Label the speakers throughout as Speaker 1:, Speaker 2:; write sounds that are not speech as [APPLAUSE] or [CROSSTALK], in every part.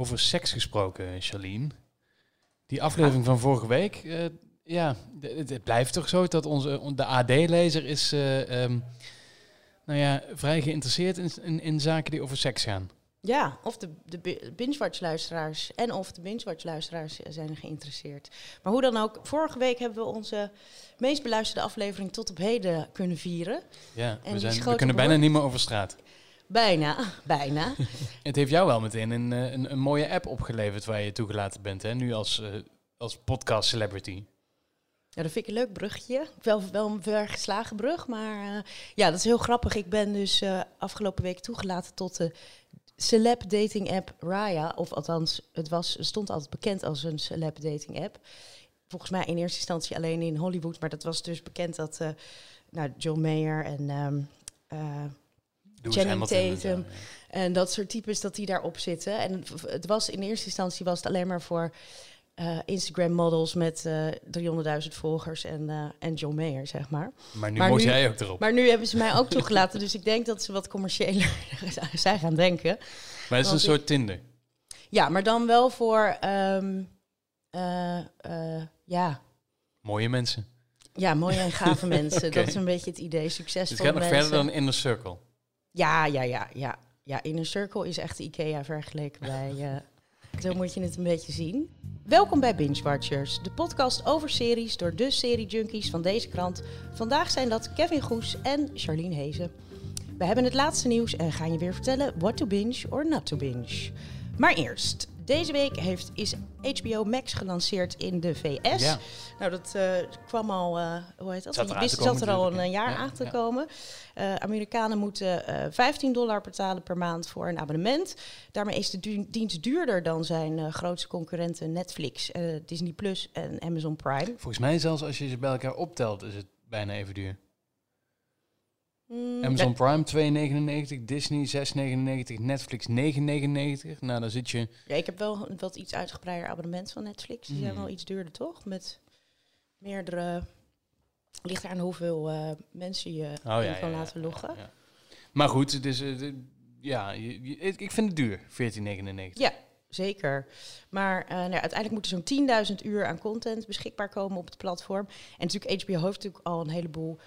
Speaker 1: Over seks gesproken, Charlene. Die aflevering van vorige week, eh, ja, het, het blijft toch zo dat onze de AD-lezer is, eh, ehm, nou ja, vrij geïnteresseerd in, in, in zaken die over seks gaan.
Speaker 2: Ja, of de, de bi- binge-watch-luisteraars en of de binge-watch-luisteraars zijn geïnteresseerd. Maar hoe dan ook, vorige week hebben we onze meest beluisterde aflevering tot op heden kunnen vieren.
Speaker 1: Ja,
Speaker 2: die
Speaker 1: we, zijn, we kunnen bijna niet meer over straat.
Speaker 2: Bijna, bijna. [LAUGHS]
Speaker 1: Het heeft jou wel meteen een, eh, een, een mooie app opgeleverd waar je toegelaten bent, hè? nu als, eh, als podcast celebrity.
Speaker 2: Ja, dat vind ik een leuk bruggetje. Wel, wel een vergeslagen brug, maar eh, ja, dat is heel grappig. Ik ben dus afgelopen week toegelaten tot de celeb dating app Raya. Of althans, het was, stond altijd bekend als een celeb dating app. Volgens mij in eerste instantie alleen in Hollywood, maar dat was dus bekend dat nou, John Mayer en ehm, eh, Channing Tatum. en dat soort types dat die daarop zitten. En het was in eerste instantie was het alleen maar voor eh, Instagram models met eh 300.000 volgers en, eh, en John Mayer, zeg maar.
Speaker 1: Maar nu
Speaker 2: Maar nu-
Speaker 1: jij ook erop.
Speaker 2: Maar nu hebben ze mij ook [LAUGHS] toegelaten, dus ik denk dat ze wat commerciëler [LAUGHS] zijn gaan denken.
Speaker 1: Maar het is een
Speaker 2: ik-
Speaker 1: soort Tinder.
Speaker 2: Ja, maar dan wel voor, ehm, eh, eh, ja,
Speaker 1: Mooie mensen.
Speaker 2: ja, mooie en gave [LAUGHS] mensen. Dat is een beetje het idee, succesvol
Speaker 1: het gaat nog
Speaker 2: mensen.
Speaker 1: verder dan Inner Circle.
Speaker 2: Ja, ja, ja, ja. Ja, Inner Circle is echt IKEA vergeleken bij... eh, [LAUGHS] zo moet je het een beetje zien. Welkom bij Binge Watchers, de podcast over series door de serie-junkies van deze krant. Vandaag zijn dat Kevin Goes en Charlene Hezen. We hebben het laatste nieuws en gaan je weer vertellen what to binge or not to binge. Maar eerst, deze week heeft, is HBO Max gelanceerd in de VS.
Speaker 1: Ja.
Speaker 2: Nou, dat eh, kwam al, eh, hoe heet dat?
Speaker 1: Zat komen
Speaker 2: zat er al een jaar
Speaker 1: Ja,
Speaker 2: aan te
Speaker 1: ja.
Speaker 2: komen. Eh, Amerikanen moeten eh 15 dollar betalen per maand voor een abonnement. Daarmee is de du- dienst duurder dan zijn grootste concurrenten Netflix, Disney Plus en Amazon Prime.
Speaker 1: Volgens mij zelfs als je ze bij elkaar optelt is het bijna even duur.
Speaker 2: Mm,
Speaker 1: Amazon Prime 2,99, Disney 6,99, Netflix 9,99. Nou, dan zit je...
Speaker 2: Ja, ik heb wel een wat iets uitgebreider abonnement van Netflix. Die zijn
Speaker 1: Hmm.
Speaker 2: wel iets duurder, toch? Met meerdere... Ligt aan hoeveel eh, mensen je
Speaker 1: Oh,
Speaker 2: kan laten loggen.
Speaker 1: ja. Maar goed, de- ja, je- je- ik vind het duur, 14,99.
Speaker 2: Ja, zeker. Maar eh, nou, ja, uiteindelijk moet er zo'n 10.000 uur aan content beschikbaar komen op het platform. En natuurlijk, HBO heeft natuurlijk al een heleboel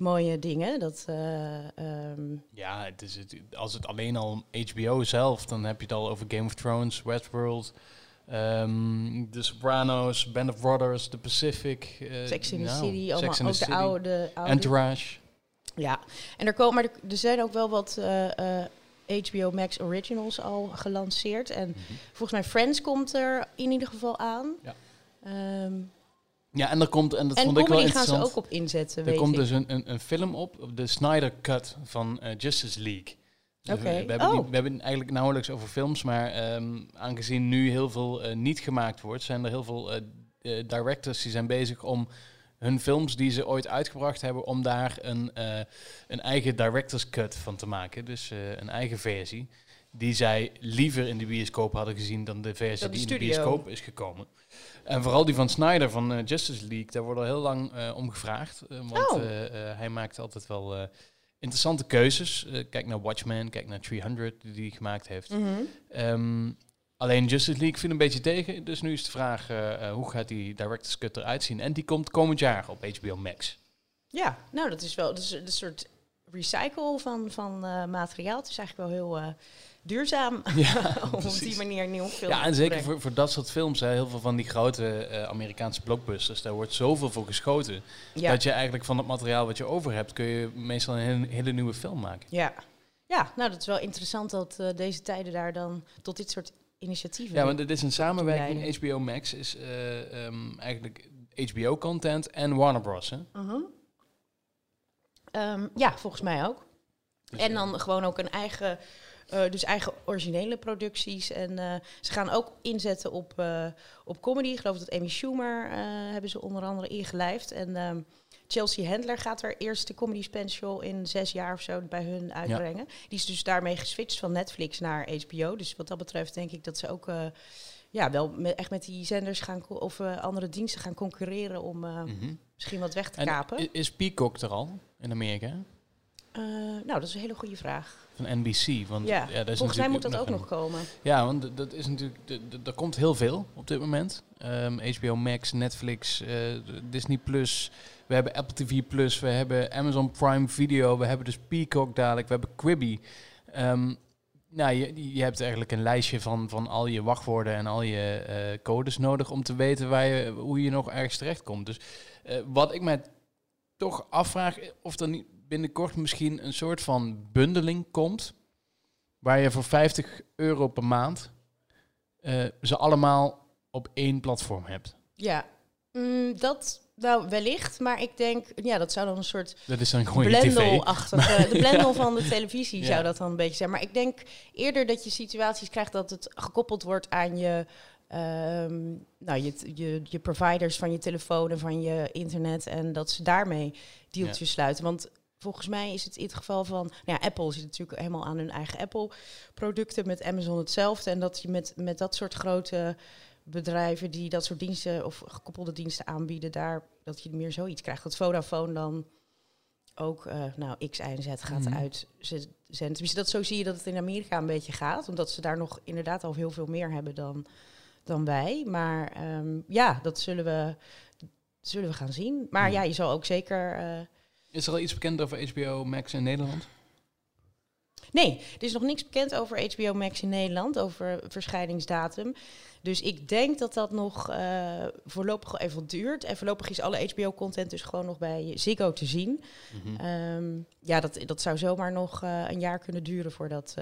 Speaker 2: mooie dingen. Dat, eh, ehm,
Speaker 1: Ja, het is het, als het alleen al HBO zelf, dan heb je het al over Game of Thrones, Westworld, ehm The Sopranos, Band of Brothers, The Pacific. eh,
Speaker 2: Sex in the
Speaker 1: nou,
Speaker 2: City, allemaal ook de oude... oude
Speaker 1: Entourage.
Speaker 2: Ja, en er, komen, maar er, er zijn ook wel wat eh, eh, HBO Max Originals al gelanceerd. En volgens mij Friends komt er in ieder geval aan.
Speaker 1: Ja.
Speaker 2: Ehm,
Speaker 1: Ja, en er komt, en dat
Speaker 2: en
Speaker 1: vond ik wel
Speaker 2: comedy gaan ze
Speaker 1: interessant.
Speaker 2: ook op inzetten,
Speaker 1: Er komt
Speaker 2: ik.
Speaker 1: dus een, een, een film op, de Snyder Cut van eh, Justice League. Dus
Speaker 2: Oké.
Speaker 1: we,
Speaker 2: Oh.
Speaker 1: niet- we hebben het eigenlijk nauwelijks over films, maar ehm, aangezien nu heel veel eh, niet gemaakt wordt, zijn er heel veel eh, directors die zijn bezig om hun films die ze ooit uitgebracht hebben, om daar een, een eigen director's cut van te maken. Dus een eigen versie. Die zij liever in de bioscoop hadden gezien dan de versie die in de bioscoop is gekomen. En vooral die van Snyder van eh, Justice League, daar wordt al heel lang eh, om gevraagd. eh, want
Speaker 2: Oh.
Speaker 1: hij maakt altijd wel interessante keuzes. Kijk naar Watchmen, kijk naar 300 die hij gemaakt heeft.
Speaker 2: Mhm.
Speaker 1: Ehm, alleen Justice League viel een beetje tegen. Dus nu is de vraag, hoe gaat die Director's Cut eruit zien? En die komt komend jaar op HBO Max.
Speaker 2: Ja, nou dat is wel dat is een soort recycle van, van eh, materiaal. Het is eigenlijk wel heel eh, duurzaam [LAUGHS]
Speaker 1: Ja, [LAUGHS]
Speaker 2: om op die manier nieuw film
Speaker 1: Ja, en zeker voor, voor dat soort films, hè, heel veel van die grote eh, Amerikaanse blockbusters, daar wordt zoveel voor geschoten.
Speaker 2: Ja.
Speaker 1: Dat je eigenlijk van het materiaal wat je over hebt, kun je meestal een hele, hele nieuwe film maken.
Speaker 2: Ja. ja, nou dat is wel interessant dat deze tijden daar dan tot dit soort initiatieven...
Speaker 1: Ja, want het is een samenwerking. HBO Max is eh, ehm, eigenlijk HBO-content en Warner Bros. Hè?
Speaker 2: Mhm. Ehm, ja, volgens mij ook.
Speaker 1: Dus,
Speaker 2: En dan gewoon ook een eigen, eh, dus eigen originele producties. En eh, ze gaan ook inzetten op, eh, op comedy. Ik geloof dat Amy Schumer hebben ze onder andere ingelijfd. En ehm, Chelsea Handler gaat haar eerste comedy special in zes jaar of zo bij hun uitbrengen. Die is dus daarmee geswitcht van Netflix naar HBO. Dus wat dat betreft denk ik dat ze ook ja, wel met, echt met die zenders gaan of andere diensten gaan concurreren om
Speaker 1: mhm.
Speaker 2: misschien wat weg te
Speaker 1: En
Speaker 2: kapen.
Speaker 1: is Peacock er al in Amerika?
Speaker 2: Eh, nou, dat is een hele goede vraag.
Speaker 1: Van NBC. Want,
Speaker 2: Ja,
Speaker 1: ja, dat is
Speaker 2: volgens mij moet dat ook nog komen.
Speaker 1: Ja, want dat is natuurlijk, er komt heel veel op dit moment. Ehm, HBO Max, Netflix, eh, Disney Plus. We hebben Apple TV Plus, we hebben Amazon Prime Video, we hebben dus Peacock dadelijk, we hebben Quibi. Ehm, nou, je, je hebt eigenlijk een lijstje van, van al je wachtwoorden en al je eh, codes nodig om te weten waar je, hoe je nog ergens terechtkomt. Dus eh, wat ik mij toch afvraag, of er niet binnenkort misschien een soort van bundeling komt, waar je voor 50 euro per maand eh, ze allemaal op één platform hebt.
Speaker 2: Ja, Mm, dat nou wellicht, maar ik denk, ja, dat zou dan een soort
Speaker 1: Dat is dan.
Speaker 2: Blendel-achtige, [LAUGHS] de blendel van de televisie
Speaker 1: Ja.
Speaker 2: zou dat dan een beetje zijn. Maar ik denk eerder dat je situaties krijgt dat het gekoppeld wordt aan je, ehm, nou, je, je, je providers van je telefoon en van je internet. En dat ze daarmee deeltjes sluiten. Want volgens mij is het in het geval van, nou ja, Apple zit natuurlijk helemaal aan hun eigen Apple-producten, met Amazon hetzelfde. En dat je met, met dat soort grote bedrijven die dat soort diensten of gekoppelde diensten aanbieden, daar dat je meer zoiets krijgt. Dat Vodafone dan ook eh, nou, X, Y en Z gaat
Speaker 1: Mhm.
Speaker 2: uitzenden. Tenminste, dat zo zie je dat het in Amerika een beetje gaat. Omdat ze daar nog inderdaad al heel veel meer hebben dan, dan wij. Maar ehm, ja, dat zullen we, zullen we gaan zien. Maar ja, je zal ook zeker... eh,
Speaker 1: Is er al iets bekend over HBO Max in Nederland?
Speaker 2: Nee, er is nog niks bekend over HBO Max in Nederland, over verschijningsdatum. Dus ik denk dat dat nog eh, voorlopig even duurt. En voorlopig is alle HBO-content dus gewoon nog bij Ziggo te zien.
Speaker 1: Mhm.
Speaker 2: Ehm, ja, dat, dat zou zomaar nog eh, een jaar kunnen duren voordat,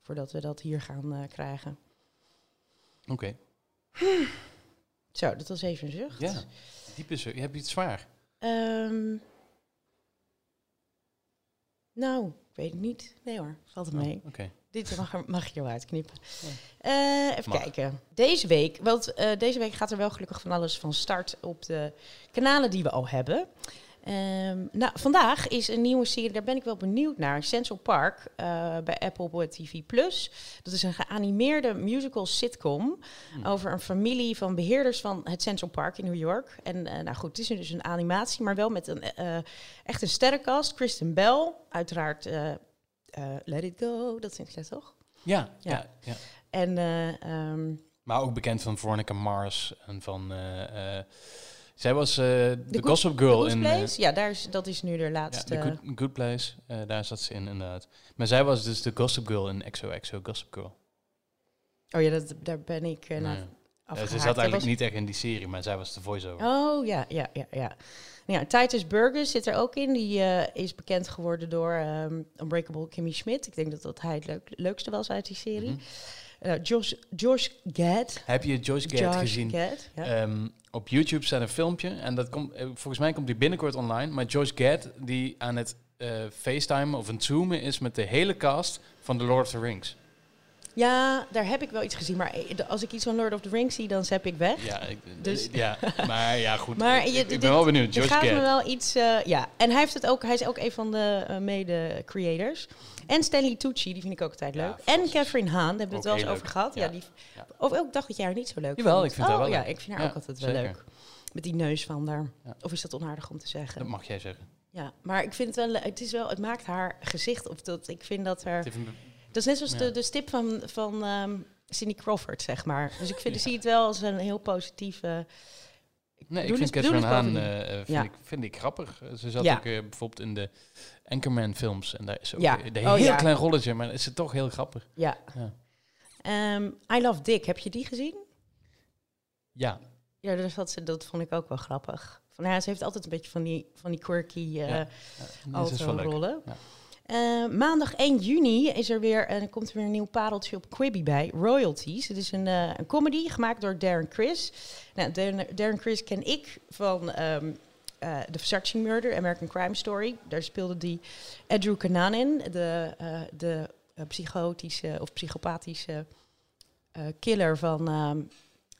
Speaker 2: voordat we dat hier gaan krijgen.
Speaker 1: Oké.
Speaker 2: Zo, dat was even een zucht.
Speaker 1: Ja. Diep is er. Je hebt iets zwaar.
Speaker 2: Ehm, nou, ik weet het niet. Nee hoor, valt het
Speaker 1: Oh,
Speaker 2: mee.
Speaker 1: Oké.
Speaker 2: Dit mag, er- mag je wel uitknippen.
Speaker 1: Ja.
Speaker 2: Eh, even
Speaker 1: Mag.
Speaker 2: kijken. Deze week, want eh, deze week gaat er wel gelukkig van alles van start op de kanalen die we al hebben. Ehm, nou, vandaag is een nieuwe serie, daar ben ik wel benieuwd naar. Central Park eh, bij Apple TV Plus. Dat is een geanimeerde musical sitcom
Speaker 1: Hmm.
Speaker 2: over een familie van beheerders van het Central Park in New York. En eh, nou goed, het is dus een animatie, maar wel met een eh, echt een sterrenkast. Kristen Bell, uiteraard Let It Go, dat vind ik toch?
Speaker 1: Ja,
Speaker 2: Ja.
Speaker 1: ja. ja,
Speaker 2: En eh, ehm,
Speaker 1: Maar ook bekend van Veronica Mars en van... eh, eh, zij was eh, de Gossip
Speaker 2: The
Speaker 1: Girl
Speaker 2: Good
Speaker 1: in... eh,
Speaker 2: Place, ja, daar is, dat is nu de
Speaker 1: ja,
Speaker 2: laatste.
Speaker 1: The Good, Good Place. eh, daar zat ze in, inderdaad. Maar zij was dus de Gossip Girl in XOXO Gossip Girl.
Speaker 2: Oh ja, dat, daar ben ik uh,
Speaker 1: Nee. Ja, ze zat eigenlijk
Speaker 2: was-
Speaker 1: niet echt in die serie, maar zij was de voice-over.
Speaker 2: Oh ja, ja, ja, ja. Nou ja, Titus Burgess zit er ook in. Die eh, is bekend geworden door ehm, Unbreakable Kimmy Schmidt. Ik denk dat dat hij het leuk, leukste was uit die serie.
Speaker 1: Mhm.
Speaker 2: Eh, Josh, Josh Gad.
Speaker 1: Heb je Joyce Gad
Speaker 2: Josh
Speaker 1: gezien?
Speaker 2: Gad, ja.
Speaker 1: Ehm, op YouTube staat een filmpje en dat komt, eh, volgens mij komt die binnenkort online. Maar Joyce Gad die aan het eh FaceTime of een zoomen is met de hele cast van The Lord of the Rings.
Speaker 2: Ja, daar heb ik wel iets gezien. Maar eh, als ik iets van Lord of the Rings zie, dan zap ik weg.
Speaker 1: Ja, ik,
Speaker 2: Dus-
Speaker 1: ja [LAUGHS] maar ja, goed.
Speaker 2: Maar
Speaker 1: ik,
Speaker 2: je-
Speaker 1: ik ben
Speaker 2: dit-
Speaker 1: wel benieuwd. Joyce
Speaker 2: gaat me wel iets... eh, ja, en hij, heeft het ook, hij is ook een van de eh, mede-creators. En Stanley Tucci, die vind ik ook altijd
Speaker 1: Ja,
Speaker 2: leuk. en. Catherine Haan, daar hebben we het wel eens over
Speaker 1: leuk.
Speaker 2: gehad. Ja.
Speaker 1: Ja.
Speaker 2: die. Of ook dacht dat jij haar niet zo leuk
Speaker 1: Jawel,
Speaker 2: vond.
Speaker 1: ik vind haar
Speaker 2: oh,
Speaker 1: wel
Speaker 2: ja,
Speaker 1: leuk.
Speaker 2: ik vind haar
Speaker 1: Ja,
Speaker 2: ook altijd wel
Speaker 1: zeker.
Speaker 2: leuk. Met die neus van daar.
Speaker 1: Ja.
Speaker 2: Of is dat onaardig om te zeggen?
Speaker 1: Dat mag jij zeggen.
Speaker 2: Ja, maar ik vind het wel, het is wel, het maakt haar gezicht, of dat, ik vind dat er,
Speaker 1: Het heeft een-
Speaker 2: dat is net zoals
Speaker 1: Ja.
Speaker 2: de, de stip van, van ehm, Cindy Crawford, zeg maar. Dus ik vind, zie het wel als een heel positieve...
Speaker 1: Nee, ik vind Catherine Haan eh, vind,
Speaker 2: Ja.
Speaker 1: ik, vind ik grappig. Ze zat
Speaker 2: Ja.
Speaker 1: ook eh, bijvoorbeeld in de Anchorman films. En daar is ook
Speaker 2: Ja.
Speaker 1: een
Speaker 2: Oh,
Speaker 1: heel
Speaker 2: ja.
Speaker 1: klein rolletje, maar is ze toch heel grappig.
Speaker 2: Ja.
Speaker 1: Ja.
Speaker 2: Ehm, I Love Dick, heb je die gezien?
Speaker 1: Ja,
Speaker 2: Ja, dat, dat vond ik ook wel grappig. Van, ja, ze heeft altijd een beetje van die, van die quirky uh,
Speaker 1: Ja, ja
Speaker 2: rollen. Eh, maandag 1 juni is er weer, en er komt er weer een nieuw pareltje op Quibi bij, Royalties. Het is een, eh, een comedy gemaakt door Darren Criss. Nou, Darren, Darren Criss ken ik van ehm eh The Versace Murder, American Crime Story. Daar speelde die Andrew Cunanan in, de, de psychotische of psychopathische killer van ehm,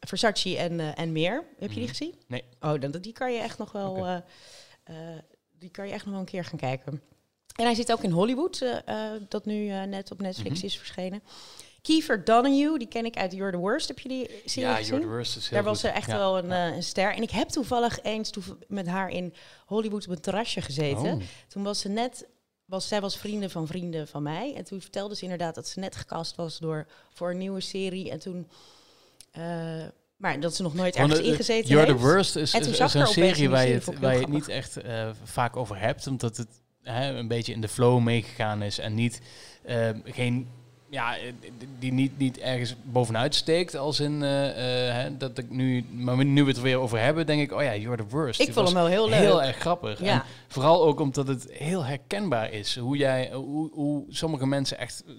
Speaker 2: Versace en, en meer. Heb je die
Speaker 1: Mhm.
Speaker 2: gezien?
Speaker 1: Nee.
Speaker 2: Oh, dan, die kan je echt nog wel, die kan je echt nog wel een keer gaan kijken. En hij zit ook in Hollywood, eh, eh, dat nu eh, net op Netflix
Speaker 1: Mhm.
Speaker 2: is verschenen. Kiefer Donahue, die ken ik uit You're the Worst. Heb je die serie
Speaker 1: ja
Speaker 2: gezien?
Speaker 1: You're the Worst is heel
Speaker 2: Daar was ze echt
Speaker 1: Ja.
Speaker 2: wel een, een ster. En ik heb toevallig eens toev- met haar in Hollywood op een terrasje gezeten.
Speaker 1: Oh.
Speaker 2: Toen was ze net was, zij was vrienden van vrienden van mij. En toen vertelde ze inderdaad dat ze net gecast was door, voor een nieuwe serie. En toen... maar dat ze nog nooit
Speaker 1: Want,
Speaker 2: ergens ingezeten
Speaker 1: You're
Speaker 2: heeft.
Speaker 1: the Worst is, een serie waar je het, waar je het niet echt vaak over hebt, omdat het hè, een beetje in de flow meegegaan is en niet eh, geen ja, die niet, niet ergens bovenuit steekt als in eh, eh, dat ik nu, maar nu we het er weer over hebben, denk ik, oh ja, You're the Worst.
Speaker 2: Ik
Speaker 1: Die
Speaker 2: vond hem wel heel leuk.
Speaker 1: Heel erg grappig.
Speaker 2: Ja.
Speaker 1: En vooral ook omdat het heel herkenbaar is. Hoe, jij, hoe, hoe sommige mensen echt eh,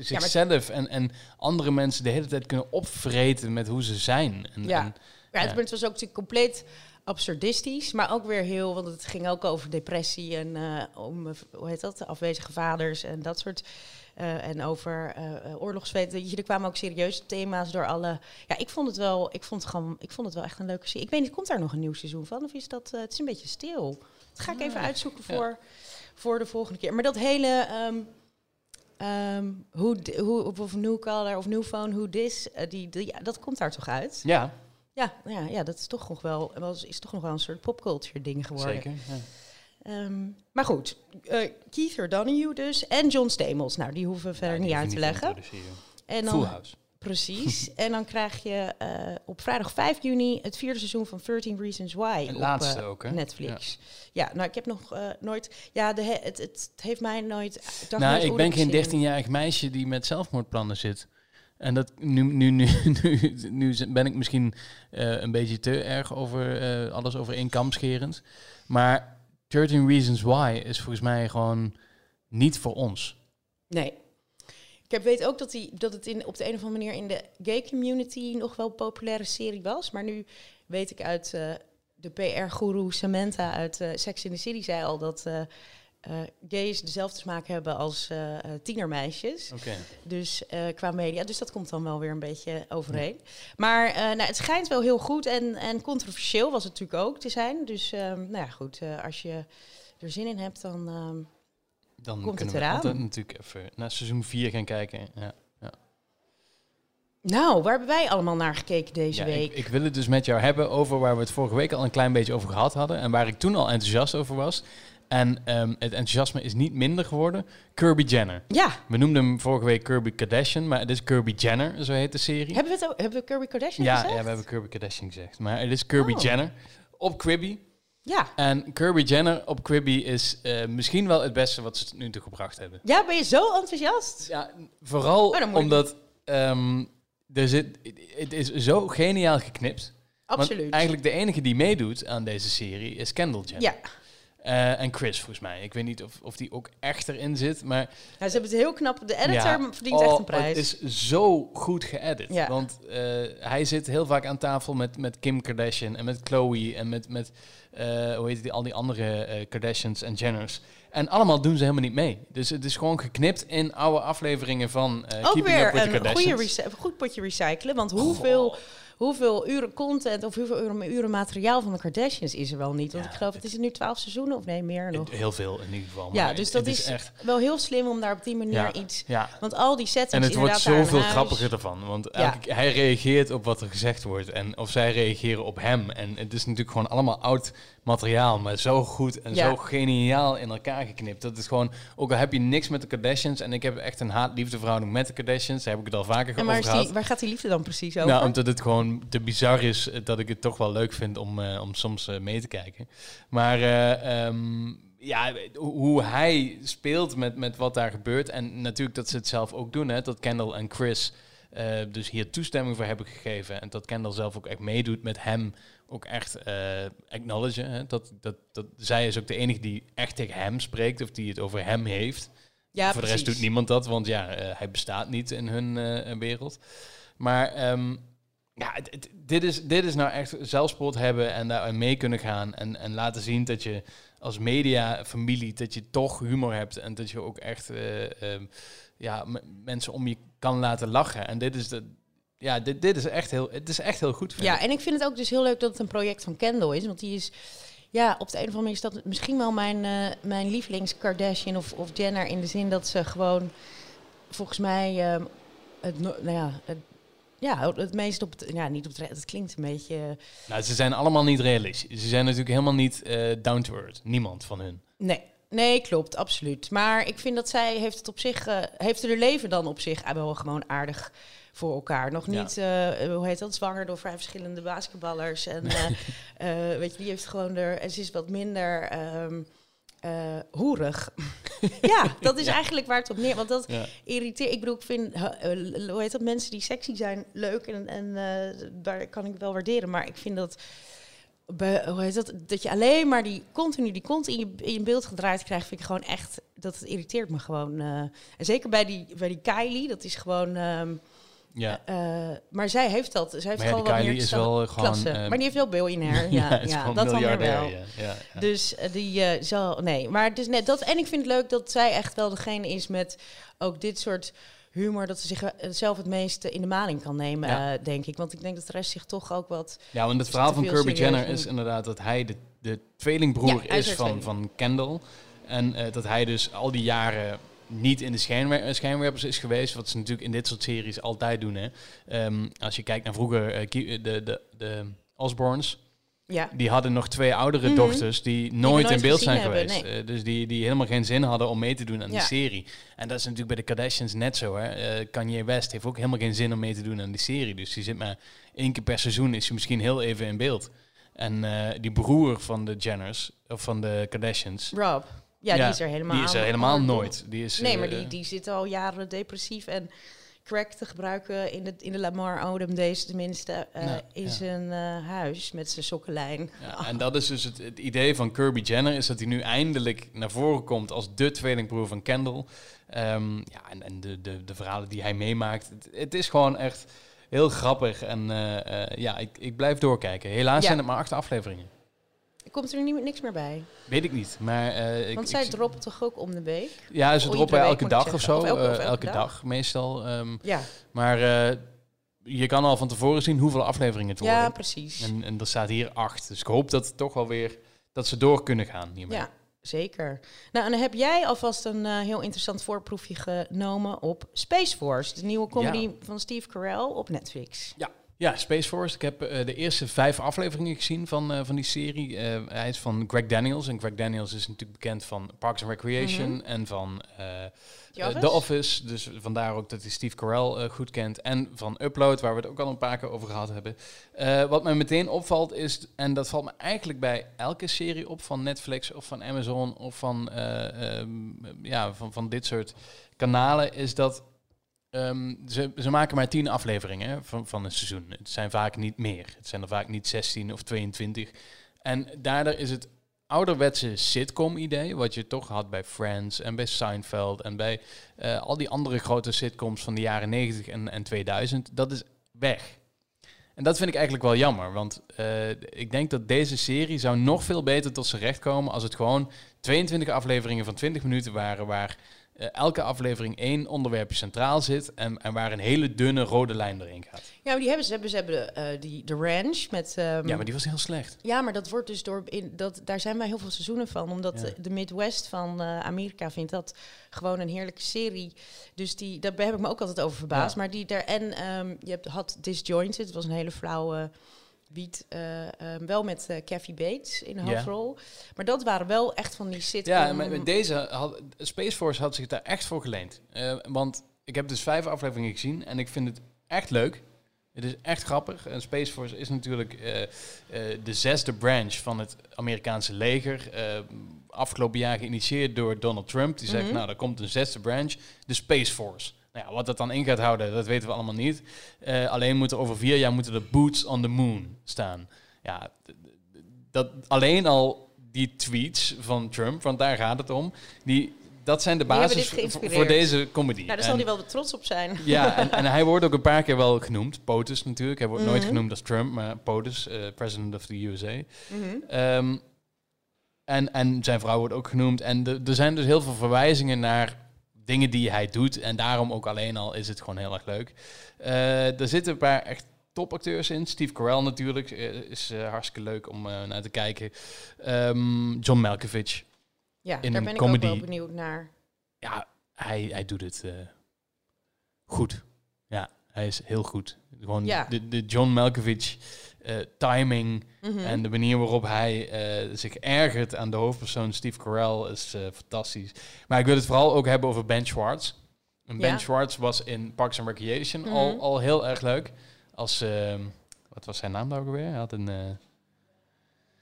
Speaker 1: zichzelf en, en andere mensen de hele tijd kunnen opvreten met hoe ze zijn. En,
Speaker 2: Ja.
Speaker 1: en-
Speaker 2: Ja, het,
Speaker 1: Ja.
Speaker 2: het was ook compleet absurdistisch, maar ook weer heel, want het ging ook over depressie en eh, om, hoe heet dat, afwezige vaders en dat soort. eh, en over je, Er kwamen ook serieuze thema's door alle. Ja, ik vond het wel. Ik vond het gewoon. Ik vond het wel echt een leuke serie. Ik weet niet, komt daar nog een nieuw seizoen van? Of is dat? het is een beetje stil. Dat ga ik even uitzoeken
Speaker 1: ja.
Speaker 2: voor, voor de volgende keer. Maar dat hele. ehm, hoe, hoe, of- of New Color of New Phone, Who This, die, die, dat komt daar toch uit?
Speaker 1: ja,
Speaker 2: Ja, nou ja, ja, dat is toch nog wel, is toch nog wel een soort popculture ding geworden.
Speaker 1: zeker. Ja.
Speaker 2: Ehm, maar goed, eh Keith O'Donoghue dus en John Stamos. Nou, die hoeven we verder
Speaker 1: Ja,
Speaker 2: niet uit te leggen. En
Speaker 1: Full
Speaker 2: dan,
Speaker 1: House.
Speaker 2: precies. [LAUGHS] en dan krijg je eh, op vrijdag 5 juni het vierde seizoen van 13 Reasons Why
Speaker 1: En
Speaker 2: op
Speaker 1: laatste
Speaker 2: eh,
Speaker 1: ook, hè?
Speaker 2: Netflix. Ja. nou, ik heb nog nooit... Ja, de, he- het, het, heeft mij nooit... Ik, dacht
Speaker 1: Nou, ik ben geen
Speaker 2: zin in.
Speaker 1: 13-jarig meisje die met zelfmoordplannen zit. En dat nu, nu, nu, [LAUGHS] nu, nu ben ik misschien eh, een beetje te erg over eh, alles over één kam scherend. Maar 13 Reasons Why is volgens mij gewoon niet voor ons.
Speaker 2: Nee. Ik weet ook dat, die, dat het in, op de een of andere manier in de gay community nog wel een populaire serie was. Maar nu weet ik uit eh, de PR-goeroe Samantha uit Sex in the City zei al dat eh, gays dezelfde smaak hebben als eh, eh, tienermeisjes. Dus qua media. Dus dat komt dan wel weer een beetje overeen. Maar nou, het schijnt wel heel goed en, en controversieel was het natuurlijk ook te zijn. Dus ehm, nou ja, goed. als je er zin in hebt, dan... ehm,
Speaker 1: Dan
Speaker 2: Komt het eraan?
Speaker 1: natuurlijk even naar seizoen 4 gaan kijken. Ja.
Speaker 2: Nou, waar hebben wij allemaal naar gekeken deze
Speaker 1: Ja,
Speaker 2: week?
Speaker 1: ik, ik wil het dus met jou hebben over waar we het vorige week al een klein beetje over gehad hadden. En waar ik toen al enthousiast over was. En ehm, het enthousiasme is niet minder geworden. Kirby Jenner.
Speaker 2: Ja,
Speaker 1: We noemden hem vorige week Kirby Kardashian, maar het is Kirby Jenner, zo heet de serie.
Speaker 2: hebben we, het hebben we Kirby Kardashian
Speaker 1: ja,
Speaker 2: gezegd?
Speaker 1: ja, we hebben Kirby Kardashian gezegd. Maar het is Kirby
Speaker 2: Oh.
Speaker 1: Jenner op Quibi.
Speaker 2: Ja.
Speaker 1: En Kirby Jenner op Quibi is eh, misschien wel het beste wat ze tot nu toe gebracht hebben.
Speaker 2: Ja, ben je zo enthousiast?
Speaker 1: Ja, vooral
Speaker 2: Oh,
Speaker 1: omdat ehm, er zit, het is zo geniaal geknipt.
Speaker 2: Absoluut.
Speaker 1: Want eigenlijk de enige die meedoet aan deze serie is Kendall Jenner.
Speaker 2: ja,
Speaker 1: Eh, en Chris, volgens mij. Ik weet niet of, of die ook echt erin zit, maar...
Speaker 2: nou, ze hebben het heel knap. De editor
Speaker 1: Ja.
Speaker 2: verdient echt
Speaker 1: Oh,
Speaker 2: een prijs.
Speaker 1: Het is zo goed geëdit.
Speaker 2: Ja.
Speaker 1: Want eh, hij zit heel vaak aan tafel met, met Kim Kardashian en met Chloe en met, met eh, hoe heet die, al die andere Kardashians en Jenners. En allemaal doen ze helemaal niet mee. Dus het is gewoon geknipt in oude afleveringen van eh
Speaker 2: ook
Speaker 1: Keeping Up
Speaker 2: weer
Speaker 1: with the
Speaker 2: een goede
Speaker 1: Kardashians.
Speaker 2: recy- goed potje recyclen. Want hoeveel. Hoeveel uren content of hoeveel uren, uren materiaal van de Kardashians is er wel niet? Want
Speaker 1: Ja,
Speaker 2: ik geloof, het is er nu twaalf seizoenen of nee, meer nog.
Speaker 1: Heel veel in ieder geval.
Speaker 2: Ja, dus
Speaker 1: het-
Speaker 2: dat
Speaker 1: het
Speaker 2: is,
Speaker 1: echt...
Speaker 2: wel heel slim om daar op die manier
Speaker 1: Ja.
Speaker 2: iets...
Speaker 1: Ja,
Speaker 2: Want al die settings
Speaker 1: En het wordt zoveel grappiger ervan. Want hij reageert op wat er gezegd wordt. En of zij reageren op hem. En het is natuurlijk gewoon allemaal oud materiaal. Maar zo goed en
Speaker 2: Ja.
Speaker 1: zo geniaal in elkaar geknipt. Dat is gewoon, ook al heb je niks met de Kardashians. En ik heb echt een haat-liefde verhouding met de Kardashians. Daar heb ik het al vaker
Speaker 2: En
Speaker 1: over
Speaker 2: die,
Speaker 1: gehad.
Speaker 2: waar gaat die liefde dan precies over?
Speaker 1: Nou, omdat het gewoon te bizar is eh, dat ik het toch wel leuk vind om, eh, om soms eh, mee te kijken. Maar eh, ehm, ja, hoe- hij speelt met, met wat daar gebeurt. En natuurlijk dat ze het zelf ook doen. Hè, dat Kendall en Chris dus hier toestemming voor hebben gegeven. En dat Kendall zelf ook echt meedoet met hem. Ook echt eh acknowledgen. Hè, dat, dat, dat, zij is ook de enige die echt tegen hem spreekt. Of die het over hem heeft.
Speaker 2: ja,
Speaker 1: Voor de rest doet niemand dat, want ja, eh, hij bestaat niet in hun eh, wereld. Maar ehm, ja, dit, is, dit is nou echt zelfspot hebben en daar mee kunnen gaan. En, en laten zien dat je als media, familie, dat je toch humor hebt. En dat je ook echt eh, ehm, ja, mensen om je kan laten lachen. En dit is de. Ja, dit, dit is echt heel, het is echt heel goed.
Speaker 2: Ja,
Speaker 1: ik.
Speaker 2: en ik vind het ook dus heel leuk dat het een project van Kendall is. Want die is, ja, op de een of andere manier is dat misschien wel mijn, eh, mijn lievelings Kardashian of, of Jenner. In de zin dat ze gewoon, volgens mij, ehm, het, no- nou ja, het, ja, het meest op het, ja, niet op het, het klinkt een beetje, eh,
Speaker 1: Nou, ze zijn allemaal niet realistisch. Ze zijn natuurlijk helemaal niet eh, down to earth. Niemand van hun.
Speaker 2: nee. Nee, klopt, absoluut. Maar ik vind dat zij heeft het op zich, eh, heeft haar leven dan op zich wel gewoon aardig voor elkaar. Nog
Speaker 1: Ja.
Speaker 2: niet, eh, hoe heet dat, zwanger door vijf verschillende basketballers. En eh, eh, weet je, die heeft gewoon er, en ze is wat minder ehm, eh, hoerig. [LAUGHS] ja, dat is
Speaker 1: Ja.
Speaker 2: eigenlijk waar het op neer. Want dat
Speaker 1: Ja.
Speaker 2: irriteert. Ik bedoel, ik vind, eh, eh, hoe heet dat, mensen die sexy zijn leuk en, en eh, daar kan ik wel waarderen. Maar ik vind dat, hoe heet dat, dat je alleen maar die continu die kont in je, in je beeld gedraaid krijgt, vind ik gewoon echt, dat het irriteert me gewoon. eh. en zeker bij die, bij die Kylie, dat is gewoon, ehm,
Speaker 1: Ja.
Speaker 2: eh, maar zij heeft dat. Zij heeft
Speaker 1: Maar ja,
Speaker 2: gewoon wat meer
Speaker 1: is wel, gewoon,
Speaker 2: klasse.
Speaker 1: eh,
Speaker 2: maar die heeft wel biljonair. [LAUGHS] Ja, ja,
Speaker 1: gewoon
Speaker 2: dat dan weer wel.
Speaker 1: Ja, ja, ja.
Speaker 2: Dus eh, die zal. Nee, maar het is net dat. En ik vind het leuk dat zij echt wel degene is met ook dit soort humor. Dat ze zich eh, zelf het meest in de maling kan nemen,
Speaker 1: Ja.
Speaker 2: denk ik. Want ik denk dat de rest zich toch ook wat.
Speaker 1: Ja, want het verhaal van Kirby Jenner is inderdaad dat hij de, de tweelingbroer
Speaker 2: Ja, is
Speaker 1: van,
Speaker 2: tweeling.
Speaker 1: van Kendall. En dat hij dus al die jaren niet in de schijnwer eh, schijnwerpers is geweest. Wat ze natuurlijk in dit soort series altijd doen. Hè. Ehm, als je kijkt naar vroeger, eh, Ki- de, de, de Osborns.
Speaker 2: Ja,
Speaker 1: Die hadden nog twee oudere
Speaker 2: Mhm.
Speaker 1: dochters die nooit,
Speaker 2: nooit
Speaker 1: in beeld zijn
Speaker 2: hebben,
Speaker 1: geweest.
Speaker 2: nee.
Speaker 1: Eh, dus die, die helemaal geen zin hadden om mee te doen aan
Speaker 2: Ja.
Speaker 1: die serie. En dat is natuurlijk bij de Kardashians net zo. Hè. Eh, Kanye West heeft ook helemaal geen zin om mee te doen aan die serie. Dus die zit maar één keer per seizoen is hij misschien heel even in beeld. En eh, die broer van de Jenners, of van de Kardashians,
Speaker 2: Rob. Ja, die is er helemaal.
Speaker 1: die is er helemaal
Speaker 2: aan-
Speaker 1: nooit. Die is,
Speaker 2: Nee, maar
Speaker 1: eh,
Speaker 2: die, die zit al jaren depressief en crack te gebruiken in de, in de Lamar Odom deze tenminste eh,
Speaker 1: Ja,
Speaker 2: in
Speaker 1: ja.
Speaker 2: zijn eh, huis met zijn sokkenlijn.
Speaker 1: Ja, en dat is dus het, het idee van Kirby Jenner, is dat hij nu eindelijk naar voren komt als de tweelingbroer van Kendall. Ehm, ja, en, en de, de, de verhalen die hij meemaakt. Het, het is gewoon echt heel grappig. En ja, ik, ik blijf doorkijken. Helaas zijn het maar acht afleveringen.
Speaker 2: Komt er niet, niks meer bij?
Speaker 1: Weet ik niet. Maar, eh, ik,
Speaker 2: Want
Speaker 1: ik
Speaker 2: zij
Speaker 1: zie-
Speaker 2: droppen toch ook om de week?
Speaker 1: Ja, ze droppen elke
Speaker 2: ik
Speaker 1: dag of zo.
Speaker 2: Of elke- of elke
Speaker 1: elke
Speaker 2: dag.
Speaker 1: dag meestal. ehm,
Speaker 2: Ja,
Speaker 1: maar eh, je kan al van tevoren zien hoeveel afleveringen het worden.
Speaker 2: ja precies.
Speaker 1: En, en er staat hier acht. Dus ik hoop dat het toch wel weer dat ze door kunnen gaan hiermee.
Speaker 2: Ja, zeker. Nou, en dan heb jij alvast een eh, heel interessant voorproefje genomen op Space Force, de nieuwe comedy van Steve Carell op Netflix.
Speaker 1: Ja, Space Force. Ik heb eh, de eerste vijf afleveringen gezien van, eh, van die serie. Eh, hij is van Greg Daniels. En Greg Daniels is natuurlijk bekend van Parks and Recreation
Speaker 2: Mhm.
Speaker 1: en van
Speaker 2: The Office?
Speaker 1: The Office. Dus vandaar ook dat hij Steve Carell goed kent. En van Upload, waar we het ook al een paar keer over gehad hebben. Wat mij meteen opvalt is, en dat valt me eigenlijk bij elke serie op van Netflix of van Amazon of van, eh, ehm, ja, van, van dit soort kanalen, is dat ehm, ze, ze maken maar tien afleveringen van, van een seizoen. Het zijn vaak niet meer. Het zijn er vaak niet 16 of 22. En daardoor is het ouderwetse sitcom-idee, wat je toch had bij Friends en bij Seinfeld en bij eh, al die andere grote sitcoms van de jaren 90 en, en 2000, dat is weg. En dat vind ik eigenlijk wel jammer, want eh, ik denk dat deze serie zou nog veel beter tot zijn recht komen als het gewoon 22 afleveringen van 20 minuten waren, waar eh, elke aflevering één onderwerpje centraal zit en, en waar een hele dunne rode lijn erin gaat.
Speaker 2: Ja, maar die hebben ze hebben, ze hebben eh, die de Ranch met. ehm,
Speaker 1: Ja, maar die was heel slecht.
Speaker 2: Ja, maar dat wordt dus door. In, dat, daar zijn wij heel veel seizoenen van. Omdat
Speaker 1: Ja.
Speaker 2: de, Midwest van eh, Amerika vindt dat gewoon een heerlijke serie. Dus die, daar heb ik me ook altijd over verbaasd.
Speaker 1: Ja.
Speaker 2: Maar die daar. En ehm, je hebt, had Disjointed, het was een hele flauwe beat. eh, ehm, wel met Kathy Bates in de hoofdrol. Maar dat waren wel echt van die sitcom.
Speaker 1: Ja, maar met deze had Space Force had zich daar echt voor geleend. Eh, want ik heb dus vijf afleveringen gezien en ik vind het echt leuk. Het is echt grappig. En Space Force is natuurlijk de zesde branch van het Amerikaanse leger. Afgelopen jaar geïnitieerd door Donald Trump. Die zegt,
Speaker 2: Mhm.
Speaker 1: nou, er komt een zesde branch, de Space Force. Nou ja, wat dat dan in gaat houden, dat weten we allemaal niet. Eh, alleen moeten over vier jaar moeten er boots on the moon staan. Ja, dat alleen al die tweets van Trump, want daar gaat het om, die, dat zijn de basis voor, deze comedy.
Speaker 2: Ja, daar
Speaker 1: En-
Speaker 2: zal hij wel trots op zijn.
Speaker 1: ja, [LAUGHS] en, en hij wordt ook een paar keer wel genoemd. POTUS natuurlijk. Hij wordt nooit
Speaker 2: Mhm.
Speaker 1: genoemd als Trump, maar POTUS, eh, President of the USA.
Speaker 2: Mhm.
Speaker 1: Ehm, en, en zijn vrouw wordt ook genoemd. En de- er zijn dus heel veel verwijzingen naar dingen die hij doet. En daarom ook alleen al is het gewoon heel erg leuk. Eh, er zitten een paar echt topacteurs in. Steve Carell natuurlijk eh, is eh, hartstikke leuk om naar te kijken. Ehm, John Malkovich.
Speaker 2: Ja,
Speaker 1: In
Speaker 2: daar ben ik
Speaker 1: comedy.
Speaker 2: ook wel benieuwd naar.
Speaker 1: Ja, hij, hij doet het goed. Ja, hij is heel goed. Gewoon
Speaker 2: Ja.
Speaker 1: de, de John Malkovich eh, timing
Speaker 2: Mhm.
Speaker 1: en de manier waarop hij eh, zich ergert aan de hoofdpersoon Steve Carell is eh, fantastisch. Maar ik wil het vooral ook hebben over Ben Schwartz. En Ben
Speaker 2: Ja.
Speaker 1: Schwartz was in Parks and Recreation
Speaker 2: Mhm.
Speaker 1: al, al heel erg leuk. Als, ehm, wat was zijn naam daar ook weer? Hij had een...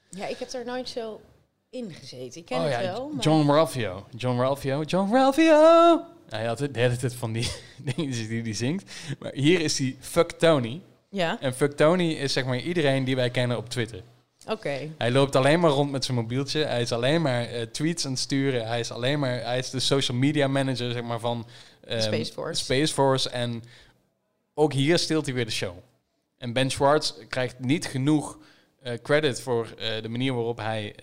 Speaker 2: Ja, ik heb er nooit zo in gezeten. Ik ken
Speaker 1: oh
Speaker 2: het
Speaker 1: ja,
Speaker 2: wel. Maar...
Speaker 1: John Ralphio. John Ralphio. John Ralphio! Hij had het de hele tijd van die [LAUGHS] dingen die hij zingt. Maar hier is hij Fuck Tony.
Speaker 2: Ja,
Speaker 1: En Fuck Tony is zeg maar iedereen die wij kennen op Twitter.
Speaker 2: oké.
Speaker 1: Hij loopt alleen maar rond met zijn mobieltje. Hij is alleen maar eh, tweets aan het sturen. Hij is alleen maar... Hij is de social media manager zeg maar, van... ehm,
Speaker 2: Space Force.
Speaker 1: Space Force. En ook hier steelt hij weer de show. En Ben Schwartz krijgt niet genoeg eh, credit voor eh, de manier waarop hij